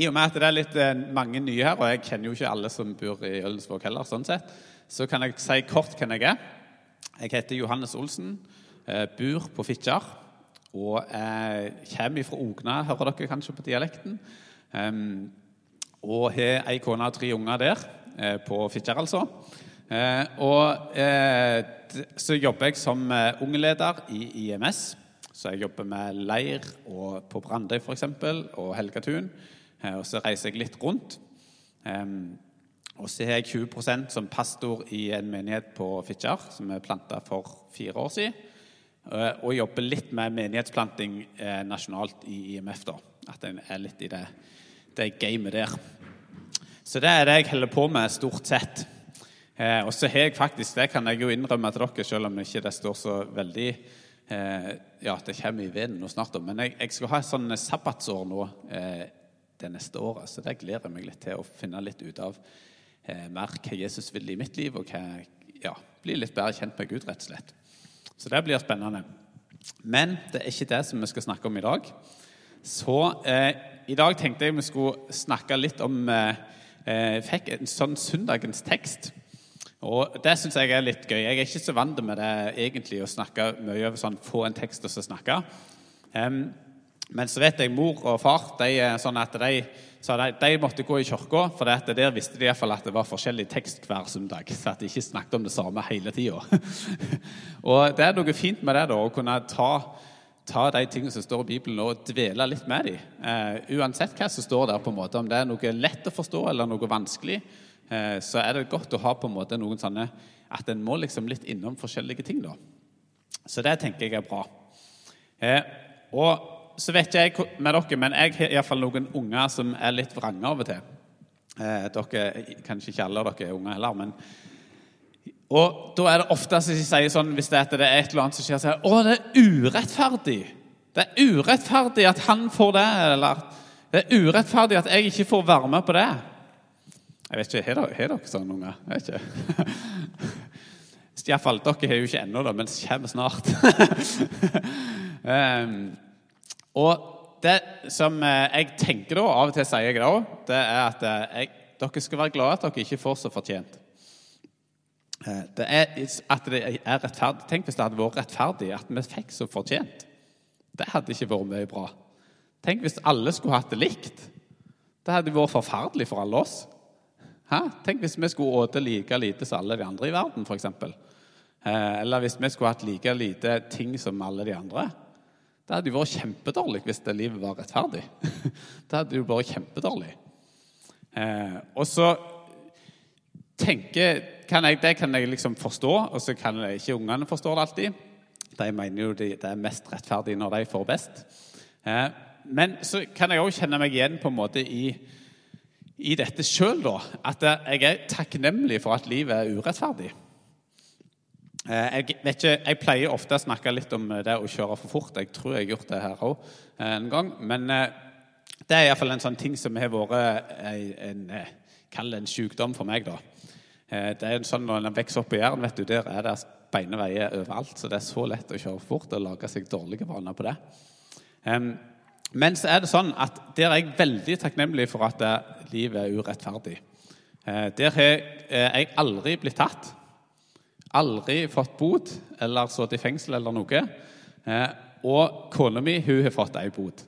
I og med at det er litt eh, mange nye her, og jeg kjenner jo ikke alle som bor i Ølensvåg heller, sånn sett, så kan jeg si kort hvem jeg er. Jeg heter Johannes Olsen, eh, bor på Fitjar og jeg kommer fra Ogna, hører dere kanskje på dialekten. Um, og har ei kone og tre unger der, eh, på Fitjar, altså. Eh, og eh, så jobber jeg som ungleder i IMS. Så jeg jobber med leir og på Brandøy f.eks. og Helgatun. Eh, og så reiser jeg litt rundt. Og så er jeg 20% som pastor i en menighet på Fitjar, som er planta for fire år siden. Eh, og jobber litt med menighetsplanting eh, nasjonalt i IMF. da, At en er litt i det, det gamet der. Så det er det jeg holder på med stort sett. Eh, og så har jeg faktisk, Det kan jeg jo innrømme til dere, selv om det ikke står så veldig eh, Ja, det kommer i vinden nå snart, men jeg, jeg, skal ha et sånn sabbatsår nå eh, det neste året. Så det gleder jeg meg litt til å finne litt ut av eh, mer hva Jesus vil i mitt liv, og hva, ja, bli litt bedre kjent med Gud, rett og slett. Så det blir spennende. Men det er ikke det som vi skal snakke om i dag. Så eh, i dag tenkte jeg vi skulle snakke litt om eh, Jeg eh, fikk en sånn søndagens tekst. Og det syns jeg er litt gøy. Jeg er ikke så vant med det egentlig å snakke mye over sånn få en tekst og så snakke. Um, men så vet jeg mor og far de, sånn at de, så de, de måtte gå i kirka, for det, der visste de iallfall at det var forskjellig tekst hver søndag. Så at de ikke snakket om det samme hele tida. og det er noe fint med det, da, å kunne ta, ta de tingene som står i Bibelen, og dvele litt med dem. Eh, uansett hva som står der, på en måte, om det er noe lett å forstå eller noe vanskelig, eh, så er det godt å ha på en måte noen sånne at en må liksom litt innom forskjellige ting. da. Så det tenker jeg er bra. Eh, og så vet ikke jeg med dere, men jeg har iallfall noen unger som er litt vrange av og til. Eh, dere, Kanskje ikke alle dere er unger heller, men Og da er det ofte som de sier sånn, hvis det er, det er et eller annet som skjer, så er det, 'Å, det er urettferdig.' Det er urettferdig at han får det, eller det er urettferdig at jeg ikke får være med på det. Jeg vet ikke, har dere sånne unger? Jeg vet ikke. Iallfall, dere har jo ikke ennå, men det kommer snart. um, Og det som eh, jeg tenker da, av og til sier jeg det òg, det er at eh, jeg, dere skal være glade at dere ikke får så fortjent. Eh, det er at det er rettferdig. Tenk hvis det hadde vært rettferdig at vi fikk så fortjent. Det hadde ikke vært mye bra. Tenk hvis alle skulle hatt det likt. Det hadde vært forferdelig for alle oss. Hæ? Tenk hvis vi skulle åte like lite som alle de andre i verden, f.eks. Eller hvis vi skulle hatt like lite ting som alle de andre. Det hadde jo vært kjempedårlig hvis det livet var rettferdig. det hadde jo vært kjempedårlig. Eh, og så tenker kan jeg, Det kan jeg liksom forstå, og så kan jeg ikke ungene forstå det alltid. De mener jo det er mest rettferdig når de får best. Eh, men så kan jeg òg kjenne meg igjen på en måte i, i dette sjøl, da. At jeg er takknemlig for at livet er urettferdig. Eh, jeg, vet ikke, jeg pleier ofte å snakke litt om det å kjøre for fort. Jeg tror jeg har gjort det her òg eh, en gang. Men eh, det er iallfall en sånn ting som har vært en, det en sykdom for meg, da. Det er en sånn Når en vokser opp i Jæren, vet du, der er det beine veier overalt. Så det er så lett å kjøre fort og lage seg dårlige vaner på det. Men så er det sånn at der er jeg veldig takknemlig for at livet er urettferdig. Der har jeg aldri blitt tatt. Aldri fått bot eller sittet i fengsel eller noe. Eh, og kona mi hun har fått ei bot.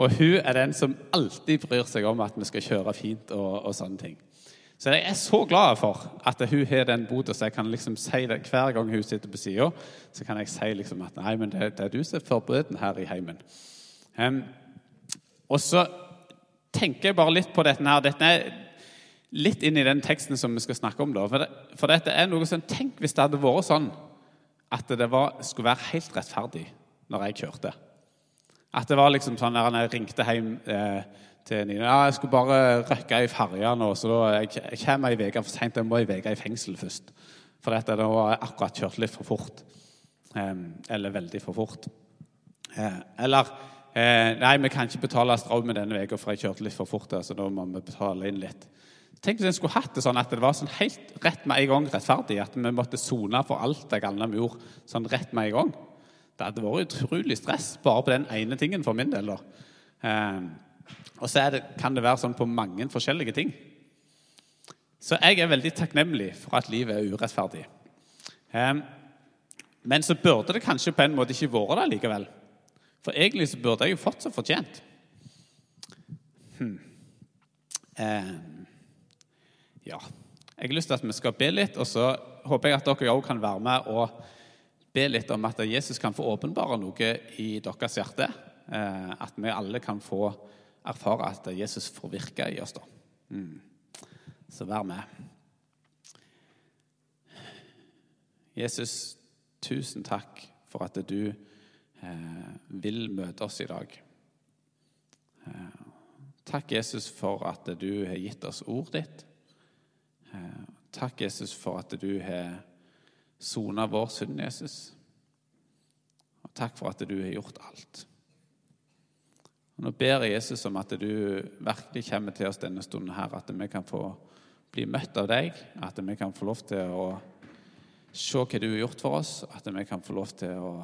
Og hun er den som alltid bryr seg om at vi skal kjøre fint. og, og sånne ting. Så jeg er så glad for at hun har den bota, så jeg kan liksom si det hver gang hun sitter på sida. Så kan jeg si liksom at nei, men det, det er du som er forbryteren her i heimen. Um, og så tenker jeg bare litt på dette her. Dette er litt inn i den teksten som vi skal snakke om. da. For, det, for dette er noe som Tenk hvis det hadde vært sånn at det var, skulle være helt rettferdig når jeg kjørte. At det var liksom sånn når jeg ringte hjem eh, til Nina ja, 'Jeg skulle bare røkke i ferja nå, så da, jeg, jeg kommer ei uke for seint. Jeg må ei uke i fengsel først.' For dette, da har jeg akkurat kjørt litt for fort. Eh, eller veldig for fort. Eh, eller eh, 'Nei, vi kan ikke betale strømmen denne uka, for jeg kjørte litt for fort.' så da må vi betale inn litt. Tenk hvis en skulle hatt det sånn at det var sånn helt rett med en gang rettferdig. At vi måtte sone for alt det galne vi gjorde, sånn rett med en gang. Det hadde vært utrolig stress bare på den ene tingen for min del. Eh, og så det, kan det være sånn på mange forskjellige ting. Så jeg er veldig takknemlig for at livet er urettferdig. Eh, men så burde det kanskje på en måte ikke vært det likevel. For egentlig så burde jeg jo fått så fortjent. Hmm. Ja. Jeg har lyst til at vi skal be litt, og så håper jeg at dere òg kan være med og be litt om at Jesus kan få åpenbare noe i deres hjerte. Eh, at vi alle kan få erfare at Jesus får virke i oss. da. Mm. Så vær med. Jesus, tusen takk for at du eh, vil møte oss i dag. Eh, takk, Jesus, for at du har gitt oss ordet ditt. Eh, takk, Jesus, for at du har sona vår synd, Jesus. Og takk for at du har gjort alt. Og nå ber jeg Jesus om at du virkelig kommer til oss denne stunden her, at vi kan få bli møtt av deg, at vi kan få lov til å se hva du har gjort for oss, at vi kan få lov til å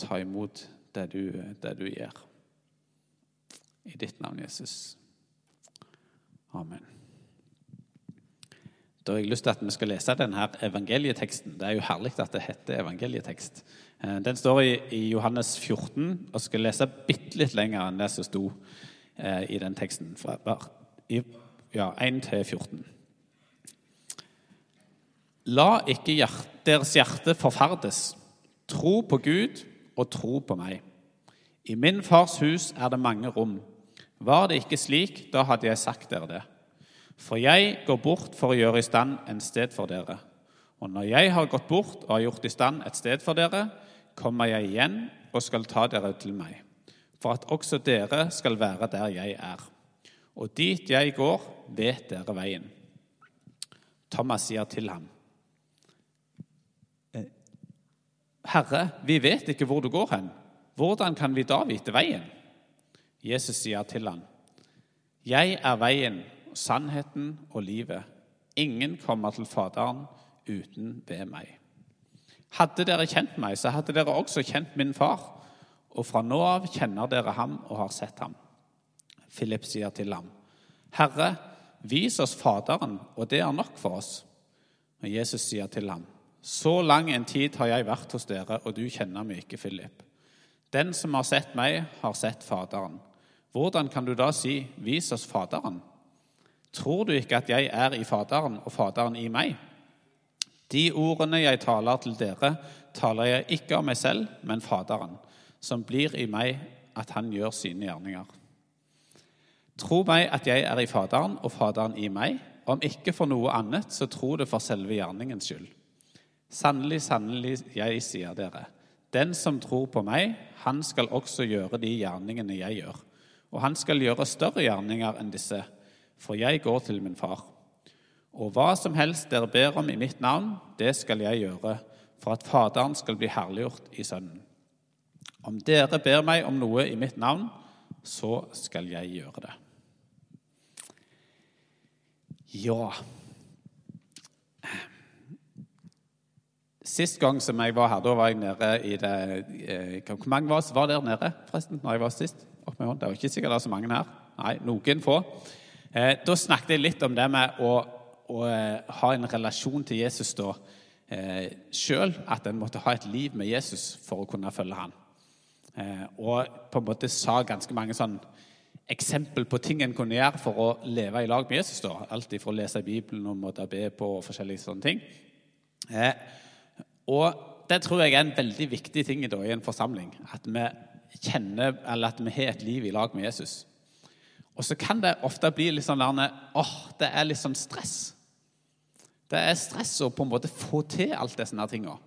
ta imot det du, det du gjør. I ditt navn, Jesus. Amen. Da har jeg lyst til at vi skal lese denne evangelieteksten. Det er jo herlig at det heter evangelietekst. Eh, den står i, Johannes 14, og skal lese bitte litt lenger enn det som sto eh, i den teksten. Fra, ja, 1 til 14. La ikke deres hjerte forferdes. Tro på Gud og tro på meg. I min fars hus er det mange rom. Var det ikke slik, da hadde jeg sagt dere det. For jeg går bort for å gjøre i stand en sted for dere. Og når jeg har gått bort og har gjort i stand et sted for dere, kommer jeg igjen og skal ta dere til meg, for at også dere skal være der jeg er. Og dit jeg går, vet dere veien. Thomas sier til ham, Herre, vi vet ikke hvor du går hen. Hvordan kan vi da vite veien? Jesus sier til ham, Jeg er veien, sannheten og livet. Ingen kommer til Faderen uten ved meg. Hadde dere kjent meg, så hadde dere også kjent min far. Og fra nå av kjenner dere ham og har sett ham. Philip sier til ham, Herre, vis oss Faderen, og det er nok for oss. Og Jesus sier til ham, så lang en tid har jeg vært hos dere, og du kjenner meg ikke, Philip. Den som har sett meg, har sett Faderen. Hvordan kan du da si, vis oss Faderen? Tror du ikke at jeg er i Faderen og Faderen i meg? De ordene jeg taler til dere, taler jeg ikke av meg selv, men Faderen, som blir i meg at han gjør sine gjerninger. Tro meg at jeg er i Faderen og Faderen i meg. Om ikke for noe annet, så tro det for selve gjerningens skyld. Sannelig, sannelig, jeg sier dere, den som tror på meg, han skal også gjøre de gjerningene jeg gjør. Og han skal gjøre større gjerninger enn disse, for jeg går til min far. Og hva som helst dere ber om i mitt navn, det skal jeg gjøre, for at Faderen skal bli herliggjort i Sønnen. Om dere ber meg om noe i mitt navn, så skal jeg gjøre det. Ja Sist gang som jeg var her, da var jeg nede i det eh, Hvor mange var, var der nede forresten, når jeg var sist? Opp med hånd. Det var ikke sikkert det var så mange her. Nei, noen få. Eh, da snakket jeg litt om det med å, å eh, ha en relasjon til Jesus da eh, sjøl. At en måtte ha et liv med Jesus for å kunne følge han. Og på en måte sa ganske mange sånn eksempel på ting en kunne gjøre for å leve i lag med Jesus. da. Alt fra å lese Bibelen og måtte be på og forskjellige sånne ting. Og det tror jeg er en veldig viktig ting i en forsamling. At vi kjenner, eller at vi har et liv i lag med Jesus. Og så kan det ofte bli litt sånn åh, det er litt sånn stress. Det er stress å på en måte få til alt disse tingene.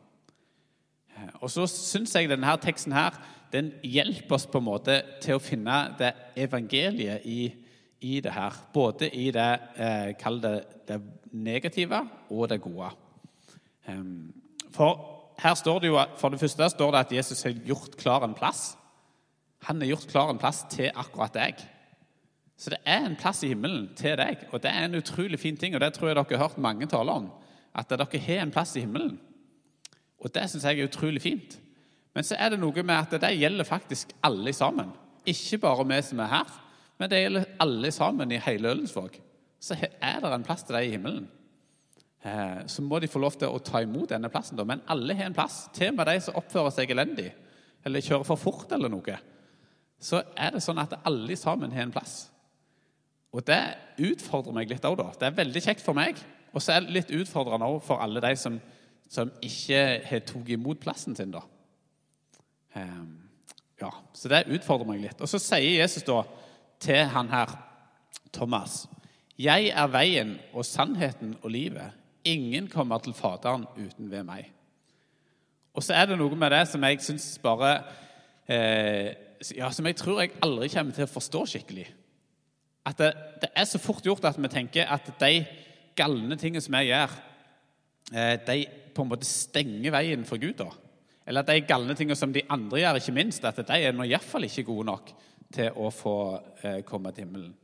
Og så syns jeg denne teksten her, den hjelper oss på en måte til å finne det evangeliet i, i det her. Både i det, eh, kall det, det negative og det gode. Um, for her står det jo, for det første står det at Jesus har gjort klar en plass. Han har gjort klar en plass til akkurat deg. Så det er en plass i himmelen til deg, og det er en utrolig fin ting. og Det tror jeg dere har hørt mange tale om, at dere har en plass i himmelen. Og det syns jeg er utrolig fint. Men så er det noe med at det gjelder faktisk alle sammen. Ikke bare vi som er her, men det gjelder alle sammen i hele Ølensvåg. Så er det en plass til dem i himmelen. Eh, så må de få lov til å ta imot denne plassen. Da. Men alle har en plass. Til og med de som oppfører seg elendig eller kjører for fort eller noe. Så er det sånn at alle sammen har en plass. Og det utfordrer meg litt òg, da. Det er veldig kjekt for meg. Og så er det litt utfordrende òg for alle de som, som ikke har tatt imot plassen sin, da. Um, ja, Så det utfordrer meg litt. Og så sier Jesus da til han her, Thomas, 'Jeg er veien og sannheten og livet. Ingen kommer til Faderen uten ved meg.' Og så er det noe med det som jeg syns bare eh, ja, Som jeg tror jeg aldri kommer til å forstå skikkelig. At det, det, er så fort gjort at vi tenker at de galne tingene som vi gjør, eh, de på en måte stenger veien for Gud. da. Eller at de galne tingene som de andre gjør, ikke minst, at de er nå iallfall ikke gode nok til å få eh, komme til himmelen.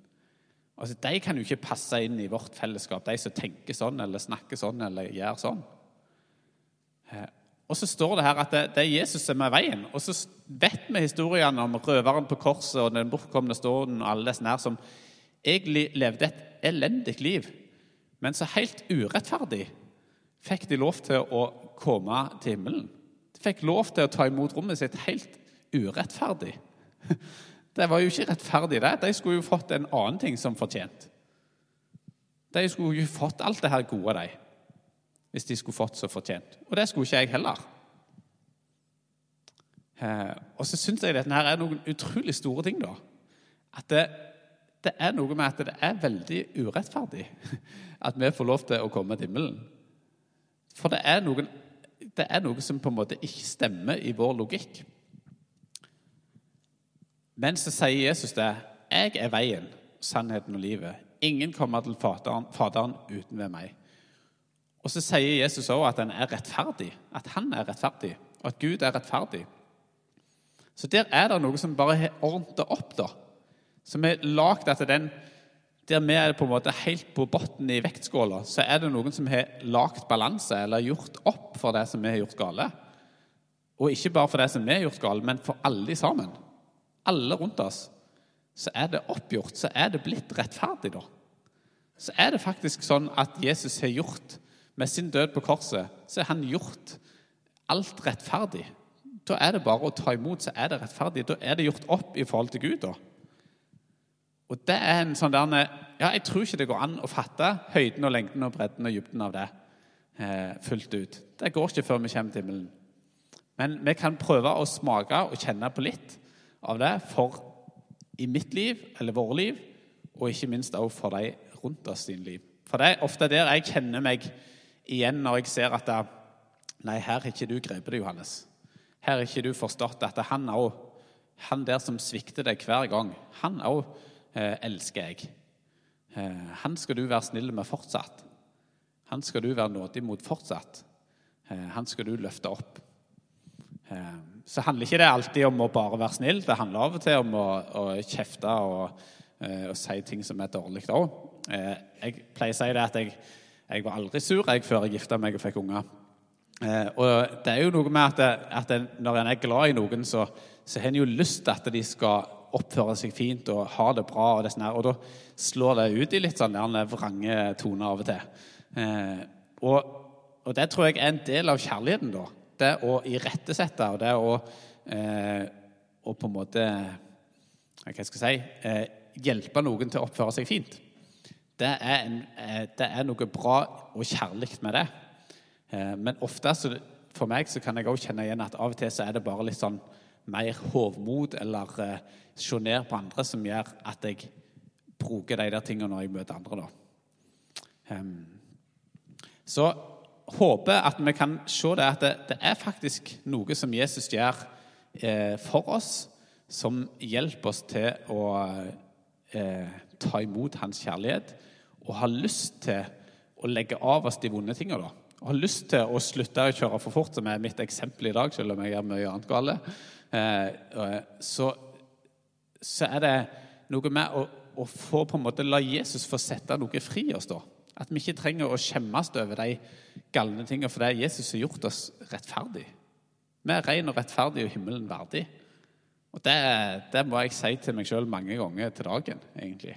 Altså, De kan jo ikke passe inn i vårt fellesskap, de som tenker sånn eller snakker sånn eller gjør sånn. Eh, og så står det her at det, er Jesus som er veien. Og så vet vi historiene om røveren på korset og den bortkomne stålen og alle disse her som egentlig levde et elendig liv, men så helt urettferdig fikk de lov til å komme til himmelen De fikk lov til å ta imot rommet sitt helt urettferdig. Det var jo ikke rettferdig, det. De skulle jo fått en annen ting som fortjent. De skulle jo fått alt det her gode, de, hvis de skulle fått så fortjent. Og det skulle ikke jeg heller. Eh, og så syns jeg dette her er noen utrolig store ting, da. At det, det er noe med at det er veldig urettferdig at vi får lov til å komme til himmelen. For det er noen det er noe som på en måte ikke stemmer i vår logikk. Men så sier Jesus det. 'Jeg er veien, sannheten og livet.' 'Ingen kommer til Faderen, faderen uten ved meg.' Og så sier Jesus òg at han er rettferdig. At han er rettferdig, og at Gud er rettferdig. Så der er det noe som bare har ordnet opp, da. Som har lagd at den der vi er på en måte helt på bunnen i vektskåla, så er det noen som har lagd balanse eller gjort opp for det som vi har gjort gale. Og ikke bare for det som vi har gjort gale, men for alle sammen. Alle rundt oss. Så er det oppgjort, så er det blitt rettferdig, da. Så er det faktisk sånn at Jesus har gjort Med sin død på korset så har han gjort alt rettferdig. Da er det bare å ta imot, så er det rettferdig. Da er det gjort opp i forhold til Gud. da. Og det er en sånn der, ja, Jeg tror ikke det går an å fatte høyden og lengden og bredden og dybden av det eh, fullt ut. Det går ikke før vi kommer til himmelen. Men vi kan prøve å smake og kjenne på litt av det for i mitt liv, eller våre liv, og ikke minst også for de rundt oss sin liv. For det er ofte der jeg kjenner meg igjen når jeg ser at det, Nei, her har ikke du grepet det, Johannes. Her har ikke du forstått at han òg, han der som svikter deg hver gang, han òg elsker jeg. Eh, han skal du være snill med fortsatt. Han skal du være nådig mot fortsatt. Eh, han skal du løfte opp. Så handler ikke det alltid om å bare være snill. Det handler av og til om å, å kjefte og, og, si ting som er dårlig òg. Jeg pleier å si det at jeg, jeg var aldri sur jeg, før jeg gifta meg og fikk unger. Og det er jo noe med at, at når en er glad i noen, så, så har en jo lyst til at de skal oppføre seg fint og ha det bra. Og, det sånn og da slår det ut i litt sånn vrange toner av og til. Eh, og, og, det tror jeg er en del av kjærligheten. da. Det å irettesette og det å, eh, å på en måte Hva skal jeg si eh, Hjelpe noen til å oppføre seg fint. Det er, en, eh, det er noe bra og kjærlig med det. Eh, men ofte så, for meg så kan jeg også kjenne igjen at av og til så er det bare litt sånn mer hovmod eller eh, se ned på andre som gjør at jeg bruker de der tingene når jeg møter andre. da. Um, så håper at vi kan se det at det, det er faktisk noe som Jesus gjør eh, for oss, som hjelper oss til å eh, ta imot hans kjærlighet og ha lyst til å legge av oss de vonde tingene. da. Har lyst til å slutte å kjøre for fort, som er mitt eksempel i dag, selv om jeg gjør mye annet galt. Eh, så så er det noe med å, å, få på en måte la Jesus få sette noe fri oss. da. At vi ikke trenger å skjemmes over de galne tingene, for det er Jesus som har gjort oss rettferdig. Vi er ren og rettferdig og himmelen verdig. Og det, det må jeg si til meg sjøl mange ganger til dagen, egentlig.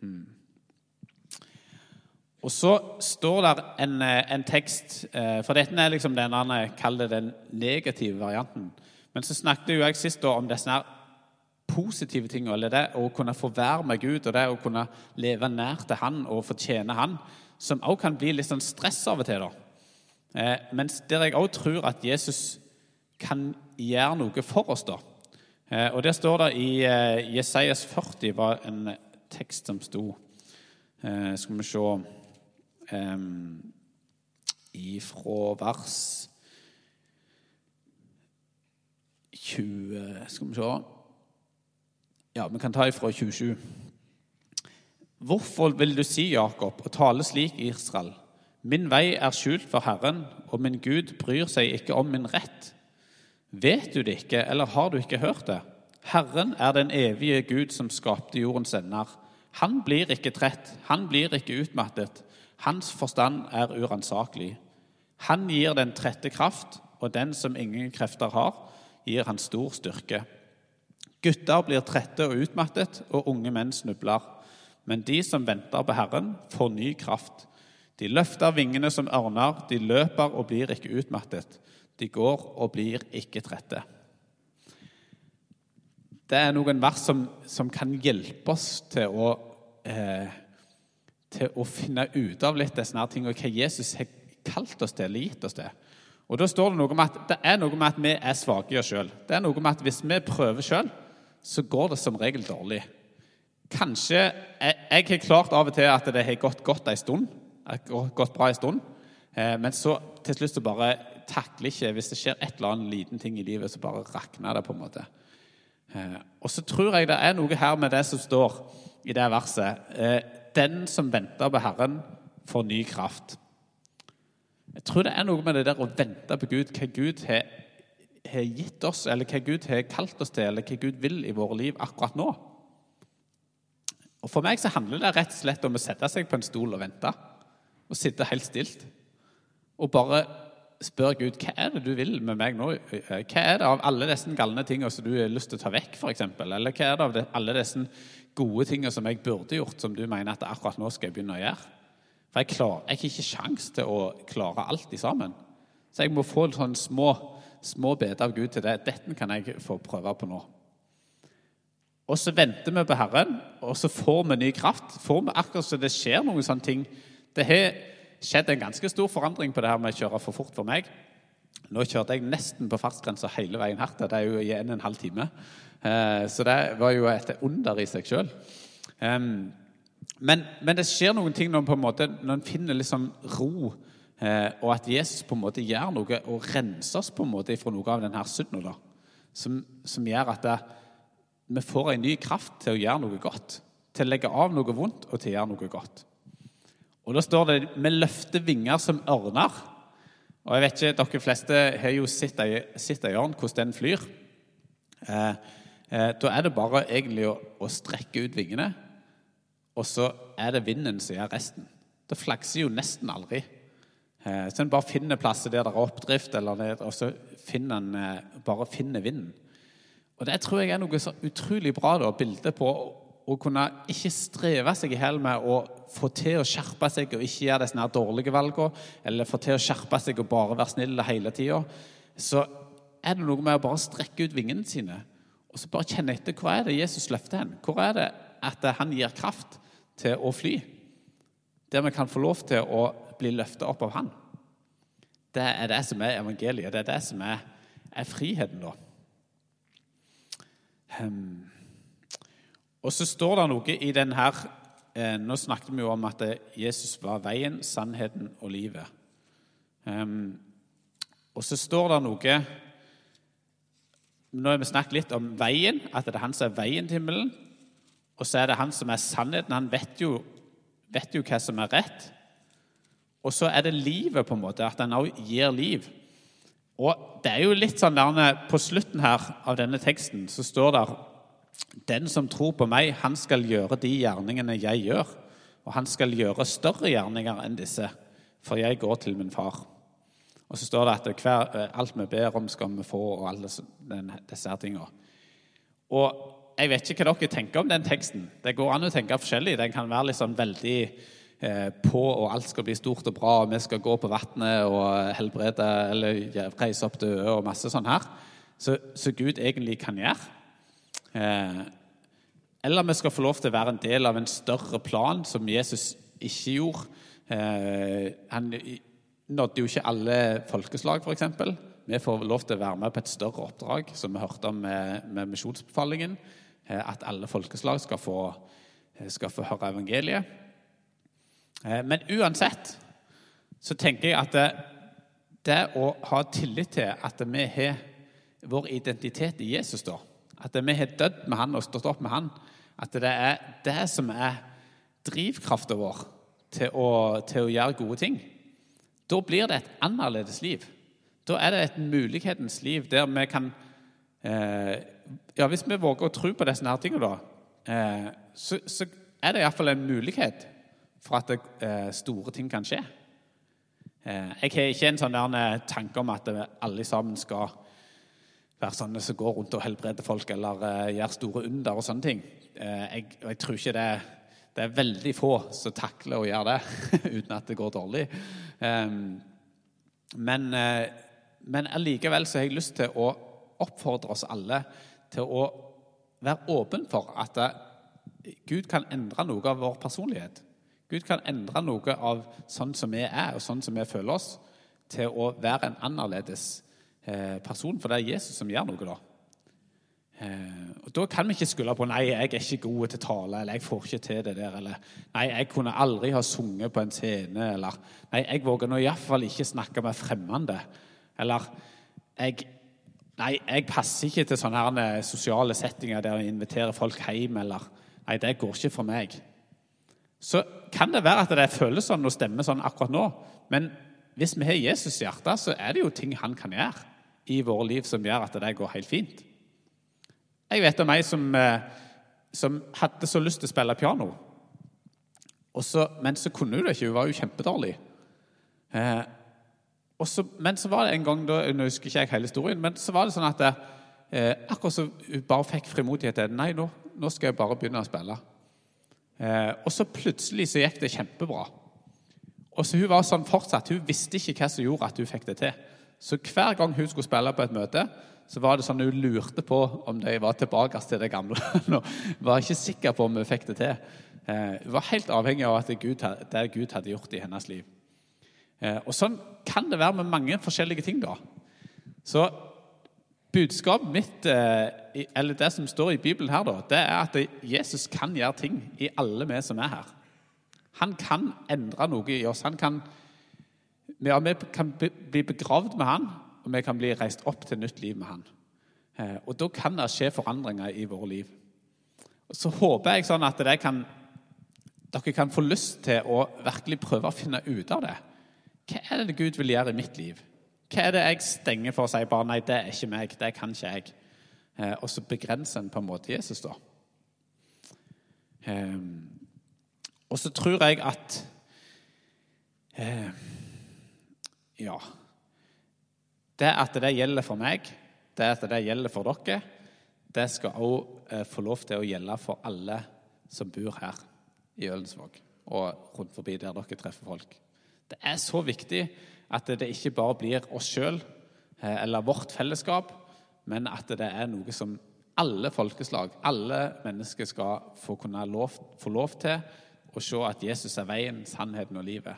Hmm. Og så står der en, en tekst eh, For dette er liksom den kall kaller den negative varianten. Men så snakket jo jeg sist om disse her positive tingene. Eller det å kunne få være med Gud og det å kunne leve nær til Han og fortjene Han. Som også kan bli litt sånn stress av og til. da. Eh, mens der jeg òg tror at Jesus kan gjøre noe for oss. da. Eh, og Der står det i eh, Jesajas 40 var en tekst som sto eh, Skal vi se Ifra vers 20 Skal vi se Ja, vi kan ta ifra 27. Hvorfor vil du si, Jakob, og tale slik, Israel? Min vei er skjult for Herren, og min Gud bryr seg ikke om min rett. Vet du det ikke, eller har du ikke hørt det? Herren er den evige Gud som skapte jordens ender. Han blir ikke trett, han blir ikke utmattet. Hans forstand er uransakelig. Han gir den trette kraft, og den som ingen krefter har, gir han stor styrke. Gutter blir trette og utmattet, og unge menn snubler. Men de som venter på Herren, får ny kraft. De løfter vingene som ørner, de løper og blir ikke utmattet. De går og blir ikke trette. Det er noen vers som, som kan hjelpe oss til å, eh, til å finne ut av litt disse tingene, hva Jesus har kalt oss til eller gitt oss til. Og da står Det noe om at det er noe med at vi er svake i oss sjøl. Det er noe med at hvis vi prøver sjøl, så går det som regel dårlig. Kanskje Jeg, jeg har klart av og til at det har gått godt en stund, gått bra en stund. Eh, men så til slutt så bare takler ikke Hvis det skjer et eller annet liten ting i livet, så bare rakner det. på en måte. Eh, og så tror jeg det er noe her med det som står i det verset. Eh, Den som venter på Herren, får ny kraft. Jeg tror det er noe med det der å vente på Gud, hva Gud har, har gitt oss, eller hva Gud har kalt oss til, eller hva Gud vil i våre liv akkurat nå. Og For meg så handler det rett og slett om å sette seg på en stol og vente. Og sitte helt stilt. Og bare spørre Gud hva er det du vil med meg nå. Hva er det av alle disse galne tingene som du har lyst til å ta vekk, f.eks.? Eller hva er det av alle disse gode tingene som jeg burde gjort, som du mener at akkurat nå skal jeg begynne å gjøre? For jeg, klar, jeg har ikke sjans til å klare alt i sammen. Så jeg må få sånne små, små biter av Gud til det. Dette kan jeg få prøve på nå. Og så venter vi på Herren, og så får vi ny kraft. Får vi akkurat så det skjer noen sånne ting. Det har skjedd en ganske stor forandring på det her med å kjøre for fort for meg. Nå kjørte jeg nesten på fartsgrensa hele veien her. Det er jo igjen en, en halv time. Eh, så det var jo et under i seg sjøl. Men, men, det skjer noen ting når, måte, når en finner liksom ro, eh, og at Jesus på en måte gjør noe og renser oss på en måte fra noe av denne synda. Som, som, gjør at det, vi får en ny kraft til å gjøre noe godt. Til å legge av noe vondt og til å gjøre noe godt. Og Da står det vi løfter vinger som ørner. Og jeg vet ikke, Dere fleste har jo sett ørn, hvordan den flyr. Eh, eh, da er det bare egentlig å, å strekke ut vingene og så er det vinden som gjør resten. Det flakser jo nesten aldri. Eh, så en bare finner plasser der det er oppdrift, eller og så finner en eh, bare finner vinden. Og Det tror jeg er noe så utrolig bra da, bilde på å kunne ikke streve seg i hjel med å få til å skjerpe seg og ikke gjøre disse dårlige valgene, eller få til å skjerpe seg og bare være snill hele tida. Så er det noe med å bare strekke ut vingene sine og så bare kjenne etter hvor er det Jesus løfter hen. Hvor er det at han gir kraft? til å fly. Der vi kan få lov til å bli løfta opp av Han. Det er det som er evangeliet. Det er det som er, er friheten, da. Um, og så står det noe i den her eh, Nå snakket vi jo om at Jesus var veien, sannheten og livet. Um, og så står det noe Nå har vi snakket litt om veien, at det er han som er veien til himmelen. Og så er det han som er sannheten. Han vet jo, vet jo hva som er rett. Og så er det livet, på en måte, at han òg gir liv. Og det er jo litt sånn der, På slutten her av denne teksten så står det Den som tror på meg, han skal gjøre de gjerningene jeg gjør. Og han skal gjøre større gjerninger enn disse, for jeg går til min far. Og så står det at hver, alt vi ber om, skal vi få, og alle disse tingene. Og jeg vet ikke hva dere tenker om den teksten. Det går an å tenke forskjellig. Den kan være liksom veldig eh, på, og alt skal bli stort og bra, og vi skal gå på vannet og helbrede eller reise opp døde og masse sånn her. Så, så Gud egentlig kan gjøre. Eh, eller vi skal få lov til å være en del av en større plan som Jesus ikke gjorde. Eh, han nådde jo ikke alle folkeslag, f.eks. Vi får lov til å være med på et større oppdrag, som vi hørte om med, med misjonsbefalingen. Eh, at alle folkeslag skal få, skal få høre evangeliet. Men uansett så tenker jeg at det, det å ha tillit til at vi har vår identitet i Jesus, da, at vi har dødd med han og stått opp med han, at det er det som er drivkraften vår til å, til å gjøre gode ting, da blir det et annerledes liv. Da er det et mulighetens liv der vi kan eh, ja, Hvis vi våger å tro på disse her tingene, da, eh, så, så, er det iallfall en mulighet for at det, eh, store ting kan skje. Eh, jeg har ikke en sånn der eh, tanke om at alle sammen skal være sånne som går rundt og helbreder folk eller uh, gjør store under og sånne ting. Uh, jeg, jeg, tror ikke det, det er veldig få som takler å gjøre det uten at det går dårlig. Um, men, uh, men allikevel så har jeg lyst til å oppfordre oss alle til å være åpen for at Gud kan endre noe av vår personlighet. Gud kan endre noe av sånn som vi er, og sånn som vi føler oss, til å være en annerledes eh, person. For det er Jesus som gjør noe, da. Eh, og Da kan vi ikke skylde på nei, jeg er ikke god til tale, eller jeg får ikke til det der, eller nei, jeg kunne aldri ha sunget på en scene, eller nei, jeg våger nå iallfall ikke snakke med fremmede, eller jeg Nei, jeg passer ikke til sånne her eh, sosiale settinger der jeg inviterer folk hjem. eller Nei, det går ikke for meg. Så kan det være at det føles sånn og stemmer sånn akkurat nå. Men hvis vi har Jesus i hjertet, så er det jo ting han kan gjøre i våre liv som gjør at det går helt fint. Jeg vet om ei som, eh, som hadde så lyst til å spille piano. Så, men så kunne hun det ikke. Hun var jo kjempedårlig. Eh, så, men så var det en gang, da, nå husker ikke jeg hele historien, men så var det sånn at eh, akkurat som hun bare fikk frimodighet til Nei, nå, nå, skal jeg bare begynne å spille. Eh, og så plutselig så gikk det kjempebra. Og så Hun var sånn fortsatt, hun visste ikke hva som gjorde at hun fikk det til. Så hver gang hun skulle spille på et møte, så var det sånn hun lurte på om de var tilbake til det gamle. Hun var ikke sikker på om hun fikk det til. Eh, hun var helt avhengig av at Gud, det Gud hadde gjort i hennes liv. Eh, og Sånn kan det være med mange forskjellige ting. da. Så budskapet mitt, eh, eller det som står i Bibelen her, da, det er at Jesus kan gjøre ting i alle vi som er her. Han kan endre noe i oss. Han kan, vi kan bli begravd med han, og vi kan bli reist opp til nytt liv med han. Eh, og Da kan det skje forandringer i våre liv. Og Så håper jeg sånn at kan, dere kan få lyst til å virkelig prøve å finne ut av det. Hva er det Gud vil gjøre i mitt liv? Hva er det jeg stenger for å si bare nei, det er ikke meg, det kan ikke jeg? Eh, og så begrenser en på en måte Jesus, da. Eh, og så tror jeg at Ja. Det at det gjelder for meg, det at det gjelder for dere, det skal òg eh, få lov til å gjelde for alle som bor her i Ølensvåg og rundt forbi der dere treffer folk. Det er så viktig at det ikke bare blir oss sjøl eh, eller vårt fellesskap, men at det er noe som alle folkeslag, alle mennesker skal få, lov, få lov til å se at Jesus er veien, sannheten og livet.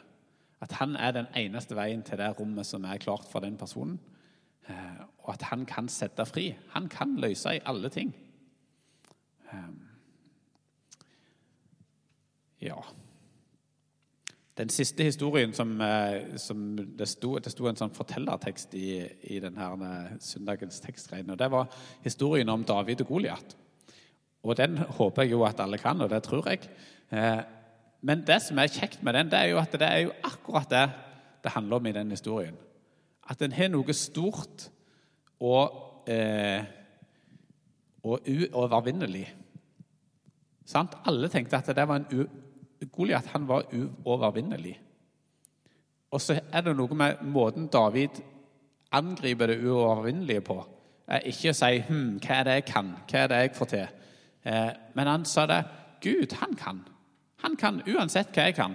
At han er den eneste veien til det rommet som er klart for den personen. Eh, og at han kan sette fri. Han kan løse i alle ting. Eh, ja. Den siste historien som, eh, som det, sto, det sto en sånn fortellertekst i, i denne søndagens tekstregn, og Det var historien om David og Goliat. Og den håper jeg jo at alle kan, og det tror jeg. Men det som er kjekt med den, det er jo at det er jo akkurat det det handler om i den historien. At en har noe stort og, eh, og uovervinnelig. Sant? Alle tenkte at det var en Goliat var uovervinnelig. Og så er det noe med måten David angriper det uovervinnelige på. Ikke å si hm, 'Hva er det jeg kan? Hva er det jeg får til?' Eh, men han sa det. Gud, han kan. Han kan uansett hva jeg kan.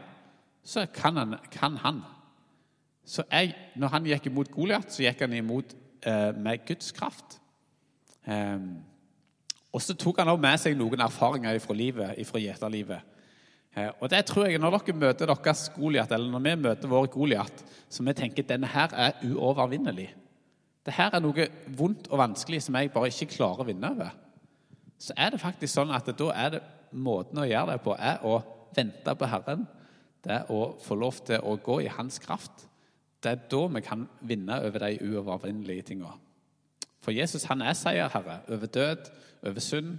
Så kan han. Kan han. Så jeg, når han gikk imot Goliat, så gikk han imot eh, med Guds kraft. Eh, og så tok han også med seg noen erfaringer fra livet, fra gjeterlivet. Eh, og det tror jeg Når dere møter deres Goliat, eller når vi møter vår Goliat, så vi tenker denne her er uovervinnelig. Det her er noe vondt og vanskelig som jeg bare ikke klarer å vinne over. Så er det faktisk sånn at da er det måten å gjøre det på, er å vente på Herren. Det er å få lov til å gå i Hans kraft. Det er da vi kan vinne over de uovervinnelige tingene. For Jesus han er seierherre over død, over synd,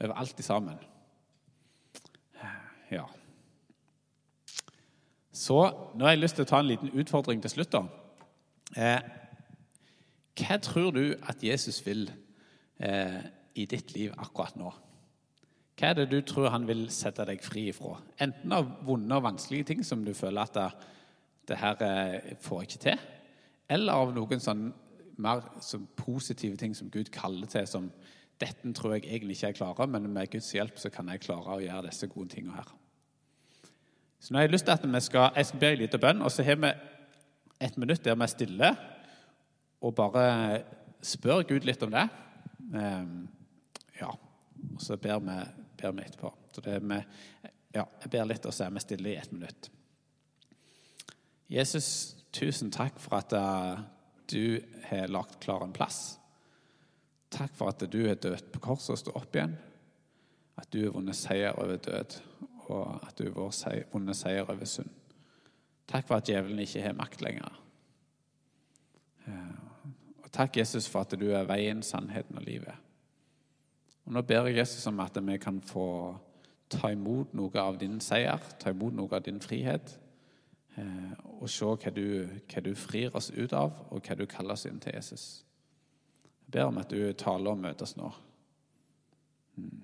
over alt i sammen. Ja. Så nå har jeg lyst til å ta en liten utfordring til slutt. da. Eh, hva tror du at Jesus vil eh, i ditt liv akkurat nå? Hva er det du tror han vil sette deg fri ifra? Enten av vonde og vanskelige ting som du føler at det, her eh, får ikke til, eller av noen sånn mer så positive ting som Gud kaller til, som dette tror jeg egentlig ikke jeg klarer, men med Guds hjelp så kan jeg klare å gjøre disse gode tingene her. Så nå har Jeg lyst til at vi skal, jeg skal be en liten bønn, og så har vi et minutt der vi er stille og bare spør Gud litt om det. Um, ja, og så ber vi, ber vi etterpå. Så det er med, ja, jeg ber litt, og så er vi stille i ett minutt. Jesus, tusen takk for at uh, du har lagt klar en plass. Takk for at du er død på korset og står opp igjen. At du har vunnet seier over død, og at du har vunnet seier over synd. Takk for at djevelen ikke har makt lenger. Og takk, Jesus, for at du er veien, sannheten og livet. Og Nå ber jeg Jesus om at vi kan få ta imot noe av din seier, ta imot noe av din frihet, eh, og se hva du, hva du frir oss ut av, og hva du kaller oss inn til Jesus. Jeg ber om at du taler og møter oss nå. Mm.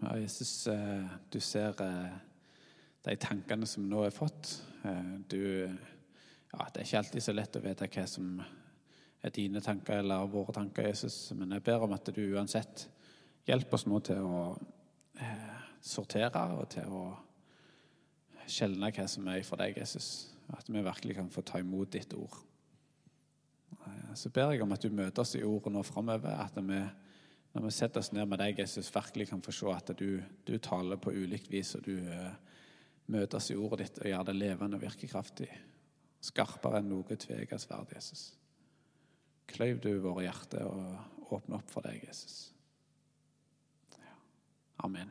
Ja, Jesus, eh, du ser eh, de tankene som nå er fått. Eh, du, ja, det er ikke alltid så lett å vite hva som er dine tanker eller våre tanker, Jesus. Men jeg ber om at du uansett hjelper oss nå til å sortere og til å skjelne hva som er for deg, Jesus. At vi virkelig kan få ta imot ditt ord. Så ber jeg om at du møter oss i ordet nå framover. At vi når vi setter oss ned med deg, Jesus, virkelig kan få se at du, du taler på ulikt vis, og du uh, oss i ordet ditt og gjør det levende og virkekraftig. Skarpere enn noe tveget sverd, Jesus. Kløyv du våre hjerter og åpne opp for deg, Jesus. Ja. Amen.